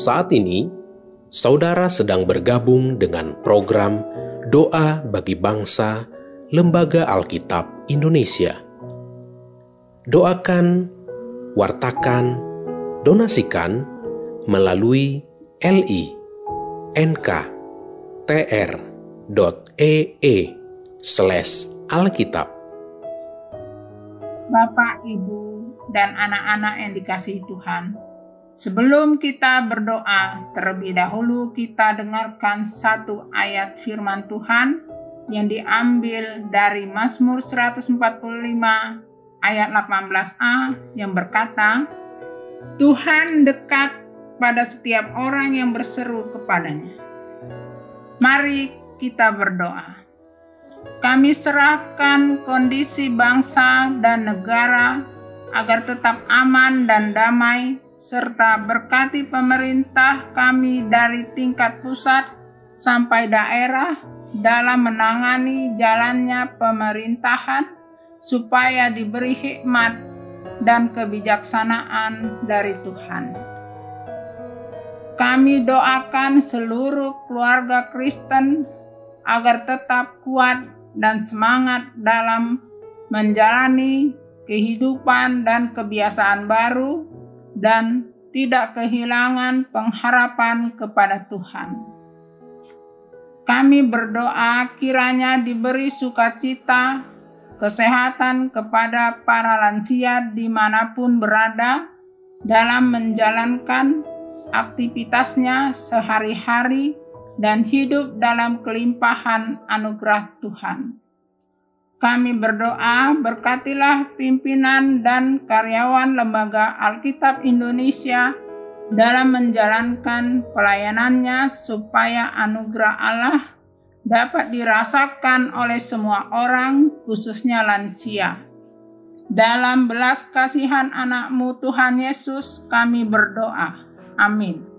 Saat ini, saudara sedang bergabung dengan program Doa bagi Bangsa Lembaga Alkitab Indonesia. Doakan, wartakan, donasikan melalui li nk.tr.ee slash alkitab. Bapak, Ibu, dan anak-anak yang dikasihi Tuhan, sebelum kita berdoa, terlebih dahulu kita dengarkan satu ayat firman Tuhan yang diambil dari Mazmur 145 ayat 18a yang berkata, Tuhan dekat pada setiap orang yang berseru kepadanya. Mari kita berdoa. Kami serahkan kondisi bangsa dan negara agar tetap aman dan damai, serta berkati pemerintah kami dari tingkat pusat sampai daerah dalam menangani jalannya pemerintahan, supaya diberi hikmat dan kebijaksanaan dari Tuhan. Kami doakan seluruh keluarga Kristen agar tetap kuat dan semangat dalam menjalani kehidupan dan kebiasaan baru dan tidak kehilangan pengharapan kepada Tuhan. Kami berdoa kiranya diberi sukacita, kesehatan kepada para lansia di mana pun berada dalam menjalankan aktivitasnya sehari-hari, dan hidup dalam kelimpahan anugerah Tuhan. Kami berdoa, berkatilah pimpinan dan karyawan Lembaga Alkitab Indonesia dalam menjalankan pelayanannya supaya anugerah Allah dapat dirasakan oleh semua orang, khususnya lansia. Dalam belas kasihan anakmu Tuhan Yesus, kami berdoa. Amin.